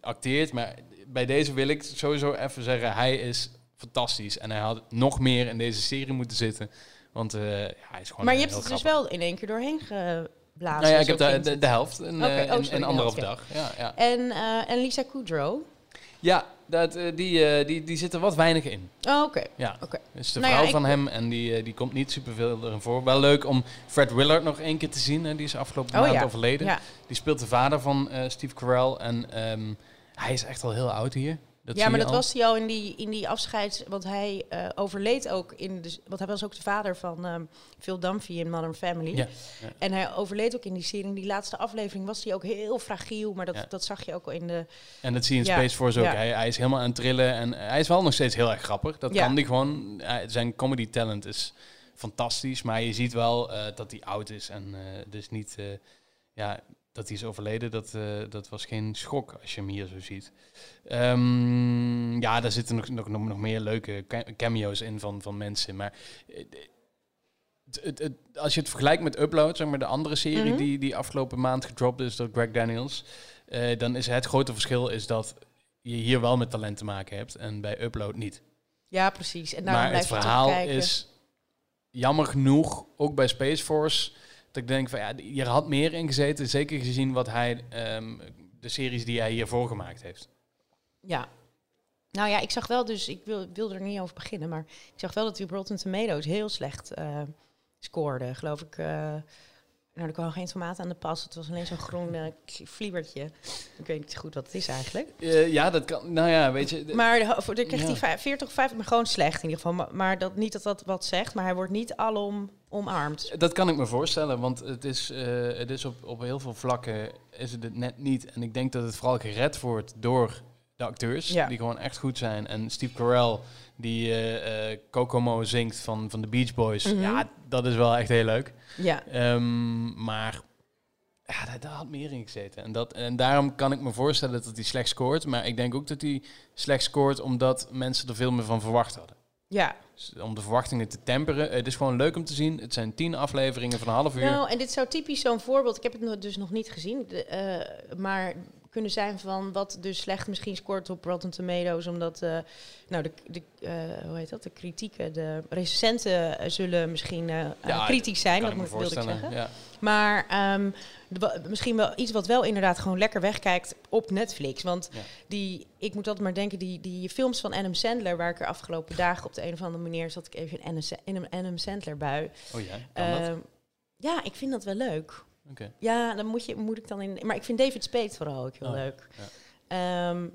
Speaker 1: acteert. Maar bij deze wil ik sowieso even zeggen, hij is fantastisch. En hij had nog meer in deze serie moeten zitten. Want eh, ja, hij is gewoon
Speaker 2: Maar je hebt het dus wel in één keer doorheen geblazen.
Speaker 1: Nou ja, ik heb de, de, helft in,
Speaker 2: Oké,
Speaker 1: eh,
Speaker 2: oh, sorry, de
Speaker 1: anderhalf dag. Ja, ja.
Speaker 2: En, eh, en Lisa Kudrow.
Speaker 1: ja dat, die, die, die zit er wat weinig in.
Speaker 2: Oh, oké.
Speaker 1: Ja.
Speaker 2: Oké.
Speaker 1: Dus de
Speaker 2: Nou ja,
Speaker 1: vrouw van hem en die, die komt niet superveel erin voor. Wel leuk om Fred Willard nog één keer te zien. Hè. Die is afgelopen
Speaker 2: Oh
Speaker 1: maand
Speaker 2: ja.
Speaker 1: overleden. Die speelt de vader van Steve Carell. En ehm, hij is echt al heel oud hier. Dat
Speaker 2: ja maar dat
Speaker 1: al.
Speaker 2: was hij al in die, in die afscheids... Want hij eh, overleed ook in... De, want hij was ook de vader van ehm, Phil Dunphy in Modern Family.
Speaker 1: Ja, ja.
Speaker 2: En hij overleed ook in die serie. In die laatste aflevering was hij ook heel fragiel. Maar dat,
Speaker 1: Ja.
Speaker 2: dat zag je ook al in de...
Speaker 1: En dat zie je in
Speaker 2: Ja,
Speaker 1: Space Force ook.
Speaker 2: ja.
Speaker 1: Hij, hij is helemaal aan het trillen. En hij is wel nog steeds heel erg grappig. Dat
Speaker 2: Ja.
Speaker 1: kan hij gewoon. Hij- zijn comedy talent is fantastisch. Maar je ziet wel eh, dat hij oud is. En eh dus niet... eh, ja, dat hij is overleden, dat, eh, dat was geen schok als je hem hier zo ziet. Ehm, ja, daar zitten nog, nog, nog, meer leuke ca- cameo's in van, van mensen. Maar eh, het, het, het- als je het vergelijkt met Upload, zeg maar de andere serie
Speaker 2: Mhm.
Speaker 1: die, die afgelopen maand gedropt is door Greg Daniels, eh, dan is het grote verschil is dat je hier wel met talent te maken hebt en bij Upload niet.
Speaker 2: Ja, precies. En
Speaker 1: maar het verhaal is jammer genoeg, ook bij Space Force, dat ik denk van ja, hier had meer in gezeten. Zeker gezien wat hij, ehm, de series die hij hiervoor gemaakt heeft.
Speaker 2: Ja. Nou ja, ik zag wel dus... Ik wil, wilde er niet over beginnen, maar... Ik zag wel dat die Rotten Tomatoes heel slecht eh, scoorde. Geloof ik... eh, nou, er kwam geen tomaat aan de pas. Het was alleen zo'n groen k- vliebertje. Ik weet niet goed wat het is eigenlijk.
Speaker 1: Ja, dat kan. Nou ja, weet je.
Speaker 2: Maar de kreeg
Speaker 1: Ja.
Speaker 2: hij vij- 40 of 50, maar gewoon slecht in ieder geval. Maar, maar dat, niet dat dat wat zegt, maar hij wordt niet alom omarmd.
Speaker 1: Dat kan ik me voorstellen, want het is, eh, het is op, op heel veel vlakken is het het net niet. En ik denk dat het vooral gered wordt door de acteurs,
Speaker 2: Ja.
Speaker 1: die gewoon echt goed zijn. En Steve Carell, die eh eh, Kokomo zingt van, van de Beach Boys.
Speaker 2: Mhm.
Speaker 1: Ja, dat is wel echt heel leuk.
Speaker 2: Ja,
Speaker 1: Ehm, maar ja, daar, daar had meer in gezeten. En, dat, en daarom kan ik me voorstellen dat hij slecht scoort. Maar ik denk ook dat hij slecht scoort omdat mensen er veel meer van verwacht hadden.
Speaker 2: Ja.
Speaker 1: Dus om de verwachtingen te temperen. Het is gewoon leuk om te zien. Het zijn tien afleveringen van een half uur.
Speaker 2: Nou, en dit zou typisch zo'n voorbeeld, ik heb het dus nog niet gezien, de, eh, maar kunnen zijn van wat dus slecht misschien scoort op Rotten Tomatoes, omdat eh, nou, de, de, eh, hoe heet dat, de kritieken, de recensenten eh, zullen misschien
Speaker 1: Ja,
Speaker 2: kritisch zijn, dat moet, wilde ik zeggen.
Speaker 1: Ja.
Speaker 2: Maar ehm, de misschien wel iets wat wel inderdaad gewoon lekker wegkijkt op Netflix. Want
Speaker 1: Ja.
Speaker 2: die, ik moet altijd maar denken, die, die films van Adam Sandler, waar ik er afgelopen dagen op de een of andere manier zat ik even in, in een Adam Sandler bui.
Speaker 1: Oh ja?
Speaker 2: Ehm, ja, ik vind dat wel leuk. Ja, dan moet, je, moet ik dan in. Maar ik vind David Spade vooral ook heel
Speaker 1: Oh,
Speaker 2: leuk. Ehm,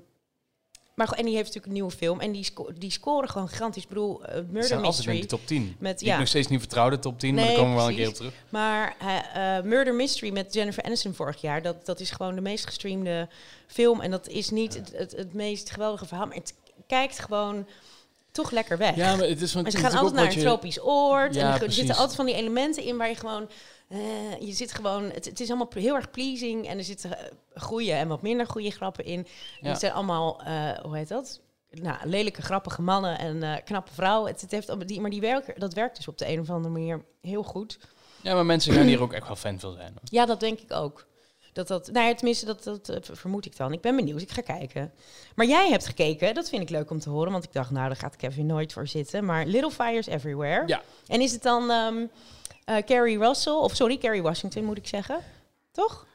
Speaker 2: maar go- en die heeft natuurlijk een nieuwe film en die, sco die scoren gewoon gigantisch. Ik bedoel,
Speaker 1: Het
Speaker 2: Murder
Speaker 1: zijn altijd in
Speaker 2: Mystery.
Speaker 1: de top 10.
Speaker 2: Met,
Speaker 1: Die ik
Speaker 2: ja,
Speaker 1: nog steeds niet vertrouw, de top 10. maar daar komen we wel een keer op terug.
Speaker 2: Maar eh, eh, Murder Mystery met Jennifer Aniston vorig jaar, dat, dat is gewoon de meest gestreamde film. En dat is niet het, het, het meest geweldige verhaal, maar het kijkt gewoon toch lekker weg.
Speaker 1: Ja, maar het is van
Speaker 2: maar ze gaan altijd naar een
Speaker 1: je-
Speaker 2: tropisch oord.
Speaker 1: Ja,
Speaker 2: en er
Speaker 1: precies.
Speaker 2: zitten altijd van die elementen in waar je gewoon... eh, je zit gewoon... Het, het is allemaal heel erg pleasing. En er zitten eh, goede en wat minder goede grappen in.
Speaker 1: Ja.
Speaker 2: Het zijn allemaal... eh, hoe heet dat? Nou, lelijke, grappige mannen en knappe vrouwen. Het, het heeft, allemaal- die, maar die werken, dat werkt dus op de een of andere manier heel goed.
Speaker 1: Ja, maar mensen gaan hier ook echt wel fan van zijn. Hoor.
Speaker 2: Ja, dat denk ik ook. Dat dat, nou ja, tenminste, dat, dat vermoed ik dan. Ik ben benieuwd, ik ga kijken. Maar jij hebt gekeken, dat vind ik leuk om te horen. Want ik dacht, nou, daar gaat Kevin nooit voor zitten. Maar Little Fires Everywhere.
Speaker 1: Ja.
Speaker 2: En is het dan ehm eh, Carrie Russell, of sorry, Carrie Washington moet ik zeggen. Toch?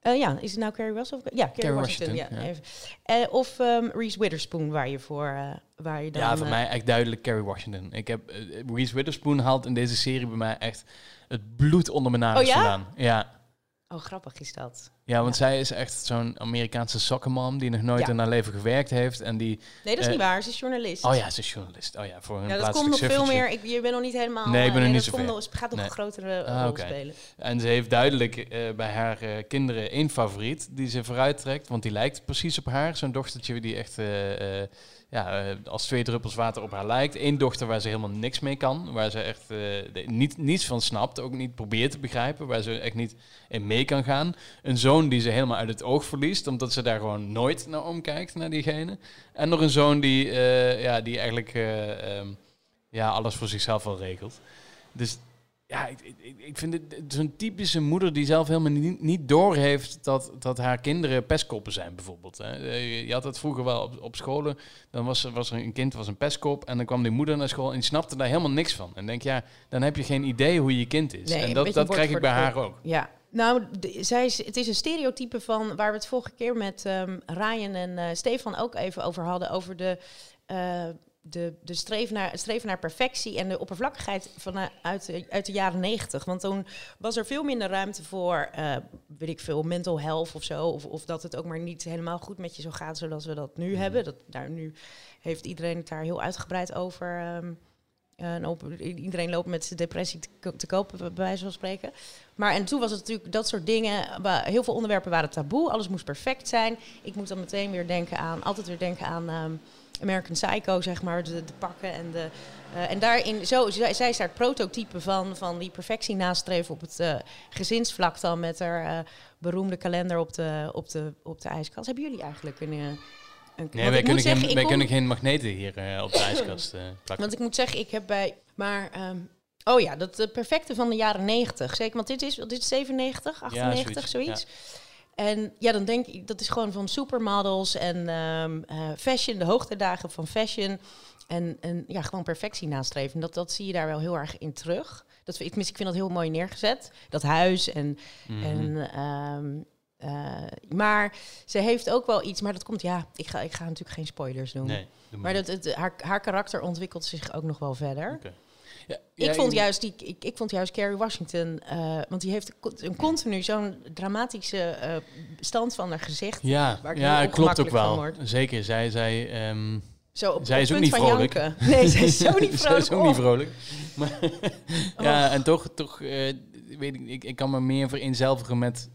Speaker 2: Eh, ja, is het nou Carrie Russell? Of, ja, Carrie, Washington.
Speaker 1: Washington,
Speaker 2: ja,
Speaker 1: ja.
Speaker 2: even. Eh, of ehm, Reese Witherspoon, waar je voor, waar je dan...
Speaker 1: ja, voor mij echt duidelijk Carrie Washington. Ik heb, Reese Witherspoon haalt in deze serie bij mij echt het bloed onder mijn nagels
Speaker 2: Oh ja?
Speaker 1: vandaan. Ja.
Speaker 2: Oh, grappig is dat.
Speaker 1: Ja, want
Speaker 2: Ja.
Speaker 1: zij is echt zo'n Amerikaanse sokkenmam die nog nooit
Speaker 2: Ja.
Speaker 1: in haar leven gewerkt heeft. En die...
Speaker 2: Nee, dat is
Speaker 1: Eh,
Speaker 2: niet waar. Ze is journalist.
Speaker 1: Oh ja, ze is journalist. Oh ja, voor een
Speaker 2: Ja, dat komt nog veel meer. Ik, je bent nog niet helemaal...
Speaker 1: Nee, ik ben
Speaker 2: eh,
Speaker 1: nog niet zover.
Speaker 2: nog, het gaat nog
Speaker 1: Nee.
Speaker 2: een grotere
Speaker 1: Ah,
Speaker 2: rol spelen.
Speaker 1: En ze heeft duidelijk eh, bij haar eh, kinderen één favoriet die ze vooruit trekt. Want die lijkt precies op haar. Zo'n dochtertje die echt eh, eh, ja, eh, als twee druppels water op haar lijkt. Eén dochter waar ze helemaal niks mee kan. Waar ze echt eh, niet, niets van snapt. Ook niet probeert te begrijpen. Waar ze echt niet in mee kan gaan. Een zoon die ze helemaal uit het oog verliest. Omdat ze daar gewoon nooit naar omkijkt, naar diegene. En nog een zoon die, eh, ja, die eigenlijk eh, ehm, ja, alles voor zichzelf wel regelt. Dus ja, ik, ik, ik vind het een typische moeder die zelf helemaal niet, niet doorheeft dat, dat haar kinderen pestkoppen zijn, bijvoorbeeld. Hè. Eh, Je had het vroeger wel op, op scholen. Dan was, er- was er een kind was een pestkop en dan kwam die moeder naar school en die snapte daar helemaal niks van. En denk ja, dan heb je geen idee hoe je kind is.
Speaker 2: Nee,
Speaker 1: en dat, dat krijg ik bij haar ook.
Speaker 2: Ja, nou, de- zij is, het is een stereotype van waar we het vorige keer met ehm Ryan en eh, Stefan ook even over hadden. Over de, eh, de, de streven, naar, naar perfectie en de oppervlakkigheid van, eh, uit, de, uit de jaren negentig. Want toen was er veel minder ruimte voor, eh, weet ik veel, mental health of zo. Of, of dat het ook maar niet helemaal goed met je zo gaat zoals we dat nu
Speaker 1: Mhm.
Speaker 2: hebben. Dat, daar, nu heeft iedereen het daar heel uitgebreid over. ehm, en op, iedereen loopt met zijn depressie te, te kopen, bij wijze van spreken. Maar en toen was het natuurlijk dat soort dingen. Heel veel onderwerpen waren taboe. Alles moest perfect zijn. Ik moet dan meteen weer denken aan, altijd weer denken aan ehm, American Psycho, zeg maar. De, de pakken en de. eh, en daarin, zo, zij, zij is daar het prototype van, van die perfectie nastreven op het eh, gezinsvlak dan met haar eh, beroemde kalender op de, op, de, op de ijskast. Hebben jullie eigenlijk een. een
Speaker 1: Nee, wij, kunnen,
Speaker 2: zeggen,
Speaker 1: geen, wij
Speaker 2: kom-
Speaker 1: kunnen geen magneten hier op de ijskast [CLEARS THROAT] plakken.
Speaker 2: want ik moet zeggen, ik heb bij. Maar. ehm, oh ja, dat de perfecte van de jaren 90. Zeker, want dit is, dit is 97, 98,
Speaker 1: zoiets,
Speaker 2: zoiets. En ja, dan denk ik, dat is gewoon van supermodels en ehm, eh, fashion, de hoogtedagen van fashion. En, en ja, gewoon perfectie nastreven. Dat, dat zie je daar wel heel erg in terug. Dat, ik, tenminste, ik vind dat heel mooi neergezet. Dat huis en
Speaker 1: Mhm.
Speaker 2: en, ehm, eh, maar ze heeft ook wel iets, maar dat komt, ja, ik ga, ik ga natuurlijk geen spoilers doen.
Speaker 1: nee,
Speaker 2: Maar dat, het, haar, haar karakter ontwikkelt zich ook nog wel verder.
Speaker 1: Ja,
Speaker 2: Ik,
Speaker 1: ja,
Speaker 2: vond juist die, ik, ik vond juist Kerry Washington, eh, want die heeft een continu zo'n dramatische eh, stand van haar gezicht.
Speaker 1: Ja,
Speaker 2: waar
Speaker 1: ja klopt ook wel. Zeker, zij, zij, ehm,
Speaker 2: Zo op,
Speaker 1: Zij
Speaker 2: op
Speaker 1: is ook niet vrolijk.
Speaker 2: janken. Nee, zij is zo [LAUGHS] niet
Speaker 1: Zij
Speaker 2: vrolijk.
Speaker 1: is ook niet
Speaker 2: Oh.
Speaker 1: vrolijk. Maar, [LAUGHS] ja, en toch, toch eh, weet ik, ik, ik kan me meer vereenzelvigen met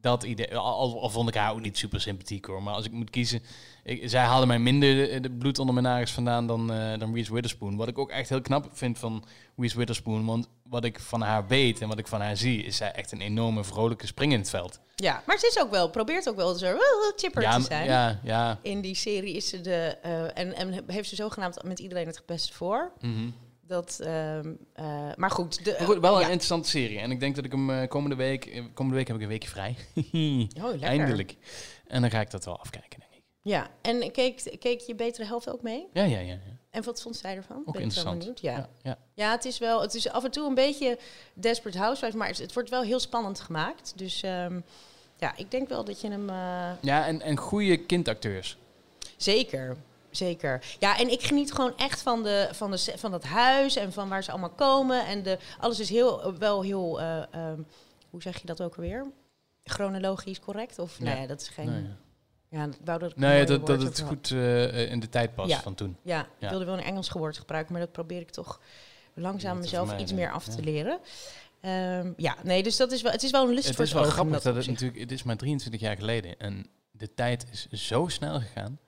Speaker 1: dat idee. Al, vond ik haar ook niet super sympathiek hoor. Maar als ik moet kiezen, ik, zij haalde mij minder de, bloed onder mijn nagels vandaan dan, eh dan Reese Witherspoon. Wat ik ook echt heel knap vind van Reese Witherspoon. Want wat ik van haar weet en wat ik van haar zie, is zij echt een enorme vrolijke spring in het veld.
Speaker 2: Ja, maar ze is ook wel, probeert ook wel zo uh, chipper
Speaker 1: ja,
Speaker 2: te zijn.
Speaker 1: ja, ja.
Speaker 2: In die serie is ze de, eh, en, en heeft ze zogenaamd met iedereen het beste voor.
Speaker 1: mhm.
Speaker 2: Dat, ehm, eh, maar goed, de,
Speaker 1: Maar goed, wel een interessante serie. En ik denk dat ik hem eh, komende week... eh, komende week heb ik een weekje vrij. [LAUGHS]
Speaker 2: Oh.
Speaker 1: Eindelijk. En dan ga ik dat wel afkijken, denk ik.
Speaker 2: Ja, en keek, keek je betere helft ook mee?
Speaker 1: Ja, ja, ja. ja.
Speaker 2: En wat vond zij ervan?
Speaker 1: Ook
Speaker 2: Ben
Speaker 1: interessant.
Speaker 2: benieuwd. Ja.
Speaker 1: ja, ja.
Speaker 2: Ja, het is wel. Het is af en toe een beetje Desperate Housewives, maar het, het wordt wel heel spannend gemaakt. Dus ehm, ja, ik denk wel dat je hem
Speaker 1: Ja, en, en goede kindacteurs.
Speaker 2: zeker. Zeker. Ja, en ik geniet gewoon echt van, de, van, de, van dat huis en van waar ze allemaal komen. En de, alles is heel, wel heel, eh, ehm, hoe zeg je dat ook alweer? Chronologisch correct? Of
Speaker 1: Ja.
Speaker 2: nee, dat is geen.
Speaker 1: Nee,
Speaker 2: Ja, ik wou dat ik
Speaker 1: nee dat, dat het goed eh, in de tijd past
Speaker 2: Ja.
Speaker 1: van toen.
Speaker 2: Ja, ik wilde wel een Engels woord gebruiken, maar dat probeer ik toch langzaam mezelf iets meer af te leren. Ehm, ja, nee, dus dat is wel, het is wel een lust
Speaker 1: Het
Speaker 2: voor
Speaker 1: is
Speaker 2: het
Speaker 1: wel
Speaker 2: oog in
Speaker 1: grappig dat het
Speaker 2: opzicht.
Speaker 1: natuurlijk... Het is maar 23 jaar geleden. En de tijd is zo snel gegaan.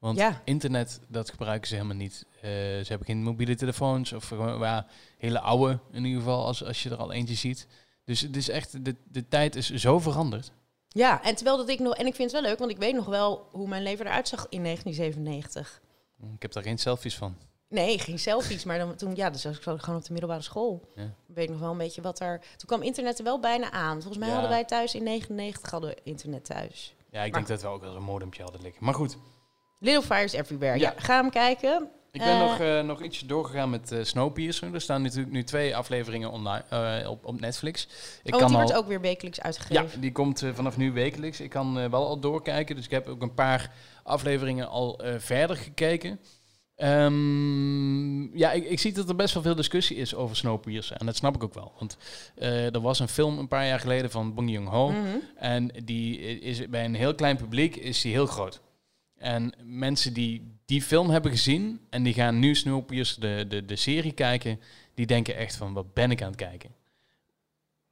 Speaker 1: Want
Speaker 2: Ja.
Speaker 1: internet, dat gebruiken ze helemaal niet. Eh, ze hebben geen mobiele telefoons. Of ja, hele oude in ieder geval, als, als je er al eentje ziet. Dus het is echt... De, de tijd is zo veranderd.
Speaker 2: Ja, en terwijl dat ik nog, en ik vind het wel leuk, want ik weet nog wel hoe mijn leven eruit zag in 1997.
Speaker 1: Ik heb daar geen selfies van.
Speaker 2: Nee, geen selfies, maar dan, toen, ja, dus was ik gewoon op de middelbare school.
Speaker 1: Ja.
Speaker 2: Ik weet nog wel een beetje wat er. Toen kwam internet er wel bijna aan. Volgens mij
Speaker 1: Ja.
Speaker 2: hadden wij thuis in 99 hadden we internet thuis.
Speaker 1: Ja, ik
Speaker 2: Maar-
Speaker 1: denk dat we ook wel een modempje hadden liggen. Maar goed,
Speaker 2: Little Fires Everywhere. Ja,
Speaker 1: Ja.
Speaker 2: ga hem kijken.
Speaker 1: ik ben
Speaker 2: Eh.
Speaker 1: nog, eh, nog ietsje doorgegaan met eh Snowpiercer. Er staan natuurlijk nu twee afleveringen online, op, op Netflix. Ik
Speaker 2: oh,
Speaker 1: kan
Speaker 2: die
Speaker 1: al,
Speaker 2: wordt ook weer wekelijks uitgegeven.
Speaker 1: Ja, die komt vanaf nu wekelijks. Ik kan wel al doorkijken, dus ik heb ook een paar afleveringen al verder gekeken. Ehm, ja, ik, ik zie dat er best wel veel discussie is over Snowpiercer. En dat snap ik ook wel. Want eh, er was een film een paar jaar geleden van Bong Joon-ho.
Speaker 2: Mhm.
Speaker 1: En die is bij een heel klein publiek is die heel groot. En mensen die die film hebben gezien en die gaan nu Snowpiercer de, de, de serie kijken, die denken echt van wat ben ik aan het kijken.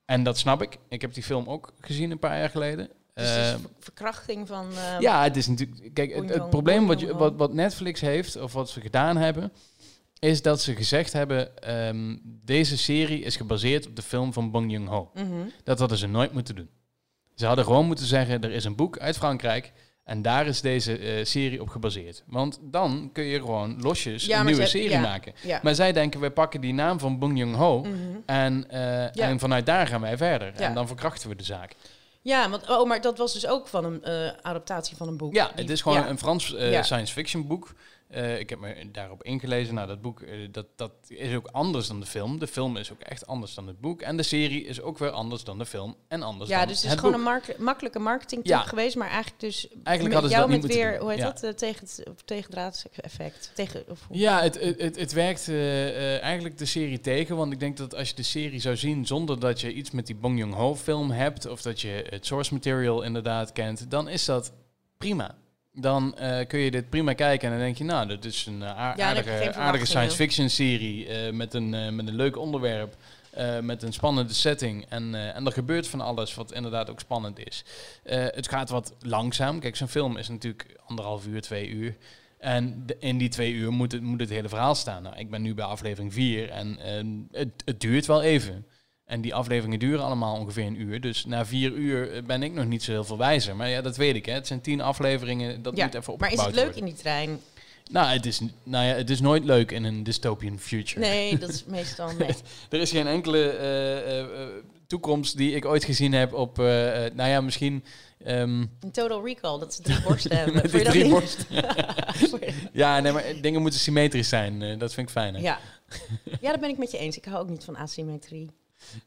Speaker 1: En dat snap ik. Ik heb die film ook gezien een paar jaar geleden.
Speaker 2: Dus het is
Speaker 1: Ehm,
Speaker 2: ver- verkrachting van... eh,
Speaker 1: ja, het is natuurlijk. Kijk, het, probleem wat, je, wat, wat Netflix heeft, of wat ze gedaan hebben, is dat ze gezegd hebben: ehm, deze serie is gebaseerd op de film van Bong Joon-ho.
Speaker 2: mhm.
Speaker 1: Dat hadden ze nooit moeten doen. Ze hadden gewoon moeten zeggen: er is een boek uit Frankrijk. En daar is deze eh, serie op gebaseerd. Want dan kun je gewoon losjes
Speaker 2: Ja,
Speaker 1: een nieuwe serie
Speaker 2: ja.
Speaker 1: maken.
Speaker 2: Ja.
Speaker 1: Maar zij denken, wij pakken die naam van Bong Joon-ho
Speaker 2: Mhm.
Speaker 1: en, eh, en vanuit daar gaan wij verder. En dan verkrachten we de zaak.
Speaker 2: Ja, want, oh, maar dat was dus ook van een eh, adaptatie van een boek.
Speaker 1: Ja, het is gewoon een Frans science fiction boek. Eh, ik heb me daarop ingelezen. Nou, dat boek eh, dat, dat is ook anders dan de film. De film is ook echt anders dan het boek. En de serie is ook weer anders dan de film en anders
Speaker 2: Ja,
Speaker 1: dan
Speaker 2: dus het is
Speaker 1: het
Speaker 2: gewoon
Speaker 1: boek.
Speaker 2: een mark- makkelijke marketing
Speaker 1: Ja.
Speaker 2: geweest, maar eigenlijk dus
Speaker 1: Eigenlijk
Speaker 2: met jou met weer,
Speaker 1: doen.
Speaker 2: hoe heet
Speaker 1: Ja.
Speaker 2: dat, eh, tegen het tegendraadseffect. Tegen, of, hoe-
Speaker 1: Ja, het, het, het, het werkt eigenlijk de serie tegen. Want ik denk dat als je de serie zou zien zonder dat je iets met die Bong Joon-ho film hebt... of dat je het source material inderdaad kent, dan is dat prima. Dan eh, kun je dit prima kijken en dan denk je... nou, dat is een eh, aardige, aardige science fiction serie... eh, met, een, met een leuk onderwerp, met een spannende setting. En, en er gebeurt van alles wat inderdaad ook spannend is. Het gaat wat langzaam. Kijk, zo'n film is natuurlijk anderhalf uur, twee uur... En de- in die twee uur moet het, moet het hele verhaal staan. Nou, ik ben nu bij aflevering vier en het, het duurt wel even. En die afleveringen duren allemaal ongeveer een uur. Dus na vier uur ben ik nog niet zo heel veel wijzer. Maar ja, dat weet ik. Hè. Het zijn tien afleveringen. Dat
Speaker 2: Ja,
Speaker 1: moet even
Speaker 2: maar
Speaker 1: opgebouwd
Speaker 2: is het leuk
Speaker 1: worden.
Speaker 2: in die trein?
Speaker 1: Nou, het is, nou ja, het is nooit leuk in een dystopian future.
Speaker 2: Nee, dat is meestal [LAUGHS] nee.
Speaker 1: Er is geen enkele eh, eh, eh, toekomst die ik ooit gezien heb op... nou ja, misschien... ehm,
Speaker 2: Een Total Recall, dat ze drie borsten [LAUGHS] hebben. dat
Speaker 1: drie
Speaker 2: niet?
Speaker 1: borsten. [LAUGHS] ja, nee, maar dingen moeten symmetrisch zijn. dat vind ik fijn. hè.
Speaker 2: ja. ja, dat ben ik met je eens. Ik hou ook niet van asymmetrie.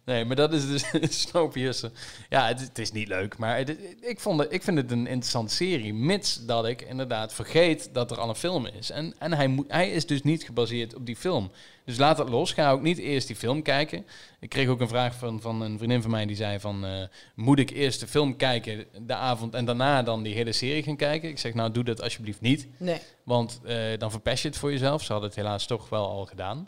Speaker 1: Nee, maar dat is dus [LAUGHS] Snowpiercer. Ja, het, het is niet leuk, maar het- ik, vond het, ik vind het een interessante serie. Mits dat ik inderdaad vergeet dat er al een film is. En, en hij, moet, hij is dus niet gebaseerd op die film. Dus laat het los. Ga ook niet eerst die film kijken. Ik kreeg ook een vraag van, van een vriendin van mij die zei van... eh, moet ik eerst de film kijken de avond en daarna dan die hele serie gaan kijken? Ik zeg nou, doe dat alsjeblieft niet.
Speaker 2: Nee.
Speaker 1: Want eh, dan verpest je het voor jezelf. Ze hadden het helaas toch wel al gedaan.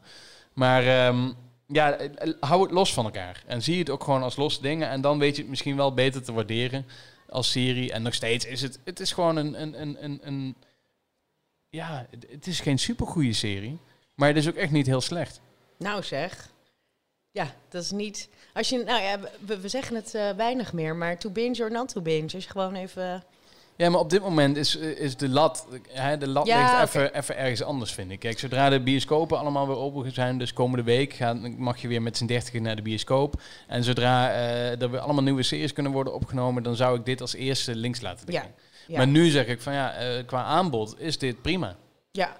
Speaker 1: Maar ehm, ja, eh, eh, hou het los van elkaar. En zie het ook gewoon als losse dingen. En dan weet je het misschien wel beter te waarderen als serie. En nog steeds is het, het is gewoon een, een, een, een, een ja, het, het is geen supergoeie serie. Maar het is ook echt niet heel slecht.
Speaker 2: Nou zeg. Ja, dat is niet... Als je, nou ja, we, we zeggen het eh, weinig meer, maar to binge or not to binge. Als je gewoon even...
Speaker 1: Ja, maar op dit moment is, eh, is de lat, hè, de lat
Speaker 2: Ja,
Speaker 1: ligt even, even ergens anders, vind ik. Kijk, zodra de bioscopen allemaal weer open zijn, dus komende week gaan, mag je weer met z'n dertigen naar de bioscoop. En zodra eh, er weer allemaal nieuwe series kunnen worden opgenomen, dan zou ik dit als eerste links laten liggen.
Speaker 2: Ja.
Speaker 1: Maar nu zeg ik van ja, eh, qua aanbod is dit prima.
Speaker 2: Ja,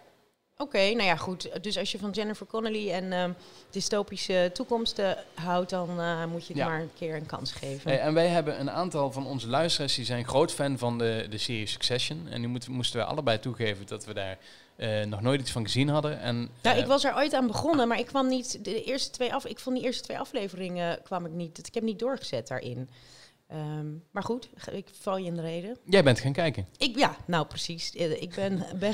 Speaker 2: oké. nou ja, goed. Dus als je van Jennifer Connelly en ehm, dystopische toekomsten houdt, dan eh, moet je het
Speaker 1: Ja.
Speaker 2: maar een keer een kans geven.
Speaker 1: Hey, en wij hebben een aantal van onze luisteraars die zijn groot fan van de, de serie Succession. En nu moeten, moesten we allebei toegeven dat we daar eh, nog nooit iets van gezien hadden. En,
Speaker 2: nou,
Speaker 1: eh,
Speaker 2: ik was er ooit aan begonnen, maar ik kwam niet. De eerste twee af, ik vond die eerste twee afleveringen kwam ik niet. Ik heb niet doorgezet daarin. Ehm, maar goed, ik val je in de reden.
Speaker 1: Jij bent gaan kijken.
Speaker 2: Ik, ja, nou precies. Eh, Ik ben, [LAUGHS] ben,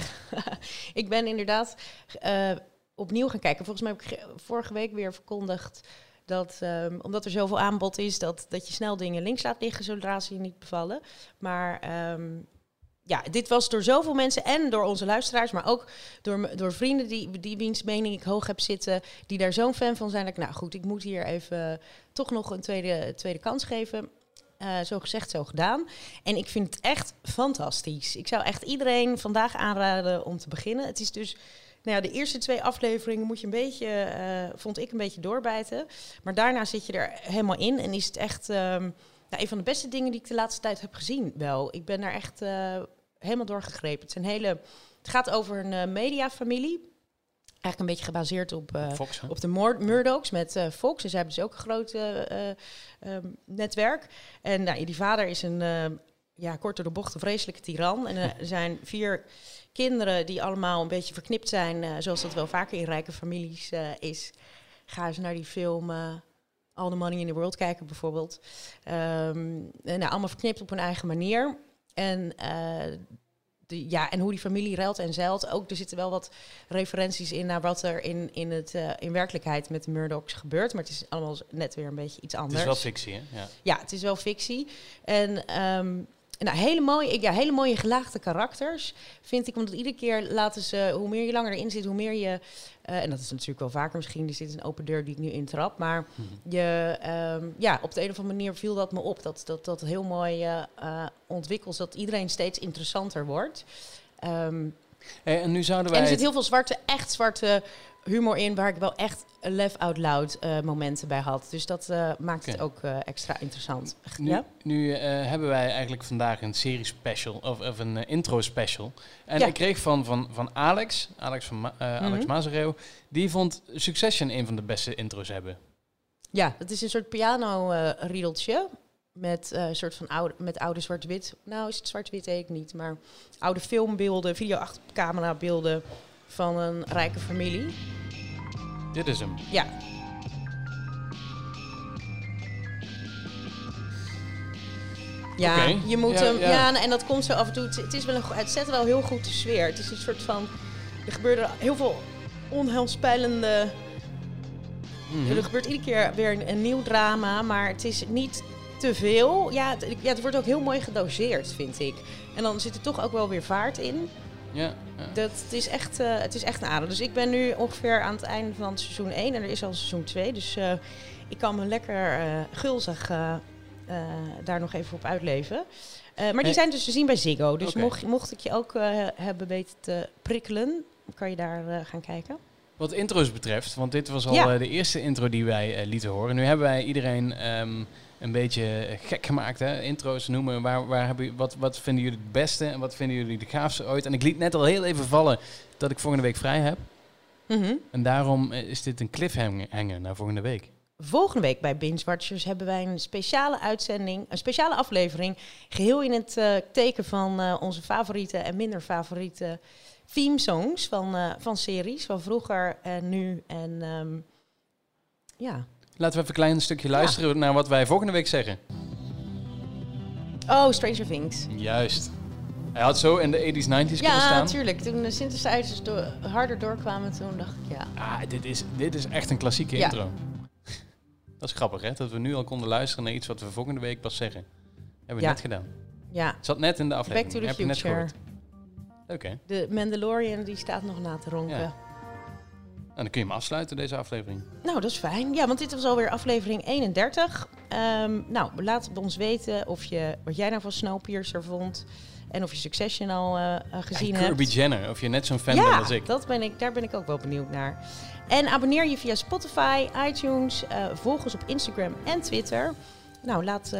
Speaker 2: ik ben inderdaad eh, opnieuw gaan kijken. Volgens mij heb ik ge- vorige week weer verkondigd dat, ehm, omdat er zoveel aanbod is, dat, dat je snel dingen links laat liggen zodra ze je niet bevallen. Maar ehm, ja, dit was door zoveel mensen en door onze luisteraars, maar ook door, door vrienden die, die wiens mening ik hoog heb zitten, die daar zo'n fan van zijn. Dat ik, nou goed, ik moet hier even toch nog een tweede, tweede kans geven. Eh, zo gezegd, zo gedaan. En ik vind het echt fantastisch. Ik zou echt iedereen vandaag aanraden om te beginnen. Het is dus, nou ja, de eerste twee afleveringen moet je een beetje, eh, vond ik een beetje doorbijten. Maar daarna zit je er helemaal in en is het echt ehm, nou, een van de beste dingen die ik de laatste tijd heb gezien. Wel, ik ben daar echt eh, helemaal doorgegrepen. Het, is een hele, het gaat over een mediafamilie. Eigenlijk een beetje gebaseerd op,
Speaker 1: Fox, hè?
Speaker 2: op de Mur- Murdochs met eh, Fox. Dus ze hebben dus ook een groot eh, eh, ehm, netwerk. En nou, die vader is een, ja, kort door de bocht een vreselijke tiran. En er [LAUGHS] zijn vier kinderen die allemaal een beetje verknipt zijn, zoals dat wel vaker in rijke families is. Ga eens naar die film All the Money in the World kijken bijvoorbeeld. Ehm, en, nou, allemaal verknipt op hun eigen manier. En, de, ja, en hoe die familie ruilt en zeilt. Ook er zitten wel wat referenties in naar wat er in, in, het, eh, in werkelijkheid met de Murdochs gebeurt. Maar het is allemaal net weer een beetje iets
Speaker 1: Het
Speaker 2: anders.
Speaker 1: is wel fictie, hè? Ja.
Speaker 2: Ja, het is wel fictie. En ehm, nou, hele, mooie, ja, hele mooie gelaagde karakters, vind ik. Want iedere keer laten ze, hoe meer je langer erin zit, hoe meer je... eh, en dat is natuurlijk wel vaker misschien, dus dit is een open deur die ik nu intrap. Maar je, ehm, ja, op de een of andere manier viel dat me op. Dat dat, dat heel mooi eh, ontwikkelt, dat iedereen steeds interessanter wordt. Ehm,
Speaker 1: Hey, en nu zouden
Speaker 2: en
Speaker 1: wij...
Speaker 2: er zit heel veel zwarte, echt zwarte humor in, waar ik wel echt laugh out loud eh, momenten bij had. Dus dat eh, maakt het ook eh, extra interessant.
Speaker 1: Nu,
Speaker 2: Ja?
Speaker 1: nu hebben wij eigenlijk vandaag een serie special, of, of een intro special. En
Speaker 2: Ja.
Speaker 1: ik kreeg van, van, van Alex, Alex, van Ma- Alex. Mazereo, die vond Succession een van de beste intro's hebben.
Speaker 2: Ja, het is een soort piano-riedeltje. met eh, een soort van oude, met oude zwart-wit. Nou, is het zwart-wit, ik niet. Maar oude filmbeelden, video-camera-beelden van een rijke familie.
Speaker 1: Dit is hem.
Speaker 2: Ja. Ja, je moet
Speaker 1: Ja,
Speaker 2: hem.
Speaker 1: ja.
Speaker 2: Ja, en- dat komt zo af en toe. Het, het is wel een, het zet wel heel goed de sfeer. Het is een soort van. Er gebeuren heel veel onheilspellende
Speaker 1: Mhm.
Speaker 2: er gebeurt iedere keer weer een, een nieuw drama, maar het is niet te veel. Ja het, ja, het wordt ook heel mooi gedoseerd, vind ik. En dan zit er toch ook wel weer vaart in.
Speaker 1: Ja.
Speaker 2: Dat, het, is echt, eh, het is echt een ader. Dus ik ben nu ongeveer aan het einde van seizoen 1 en er is al seizoen 2. Dus eh, ik kan me lekker eh, gulzig daar nog even op uitleven. Maar die
Speaker 1: Hey.
Speaker 2: zijn dus te zien bij Ziggo. Dus mocht, mocht ik je ook hebben weten te prikkelen, kan je daar gaan kijken.
Speaker 1: Wat intro's betreft, want dit was al
Speaker 2: Ja.
Speaker 1: de eerste intro die wij lieten horen. Nu hebben wij iedereen ehm, een beetje gek gemaakt, hè? intro's noemen. Waar, waar hebben, wat, wat vinden jullie het beste en wat vinden jullie de gaafste ooit? En ik liet net al heel even vallen dat ik volgende week vrij heb.
Speaker 2: Mhm.
Speaker 1: En daarom eh, is dit een cliffhanger naar volgende week.
Speaker 2: Volgende week bij Binge Watchers hebben wij een speciale uitzending, een speciale aflevering. Geheel in het eh, teken van eh, onze favoriete en minder favoriete theme songs van, van series. Van vroeger en nu. En ehm, ja.
Speaker 1: Laten we even een klein stukje luisteren naar wat wij volgende week zeggen.
Speaker 2: Oh, Stranger Things.
Speaker 1: Juist. Hij had zo in de 80s, 90s kunnen
Speaker 2: Ja,
Speaker 1: staan.
Speaker 2: natuurlijk. Toen de synthesizers harder doorkwamen, toen dacht ik ja.
Speaker 1: Ah, dit is, dit is echt een klassieke
Speaker 2: Ja.
Speaker 1: intro. [LAUGHS] Dat is grappig, hè? Dat we nu al konden luisteren naar iets wat we volgende week pas zeggen. Hebben we
Speaker 2: Ja.
Speaker 1: net gedaan.
Speaker 2: Ja,
Speaker 1: Het zat net in de
Speaker 2: Back
Speaker 1: aflevering.
Speaker 2: to the
Speaker 1: Heb je net
Speaker 2: Future.
Speaker 1: Oké.
Speaker 2: De Mandalorian die staat nog na te ronken.
Speaker 1: En dan kun je hem afsluiten, deze aflevering.
Speaker 2: Nou, dat is fijn. Ja, want dit was alweer aflevering 31. Ehm, nou, laat ons weten of je, wat jij nou van Snowpiercer vond. En of je Succession al eh, eh, gezien
Speaker 1: En
Speaker 2: hebt.
Speaker 1: Kirby Jenner, of je net zo'n fan bent als
Speaker 2: ja,
Speaker 1: ik.
Speaker 2: dat ben ik, daar ben ik ook wel benieuwd naar. En abonneer je via Spotify, iTunes, eh, volg ons op Instagram en Twitter. Nou, laat,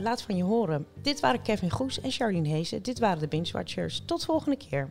Speaker 2: laat van je horen. Dit waren Kevin Goes en Charlene Hezen. Dit waren de Binge Watchers. Tot volgende keer.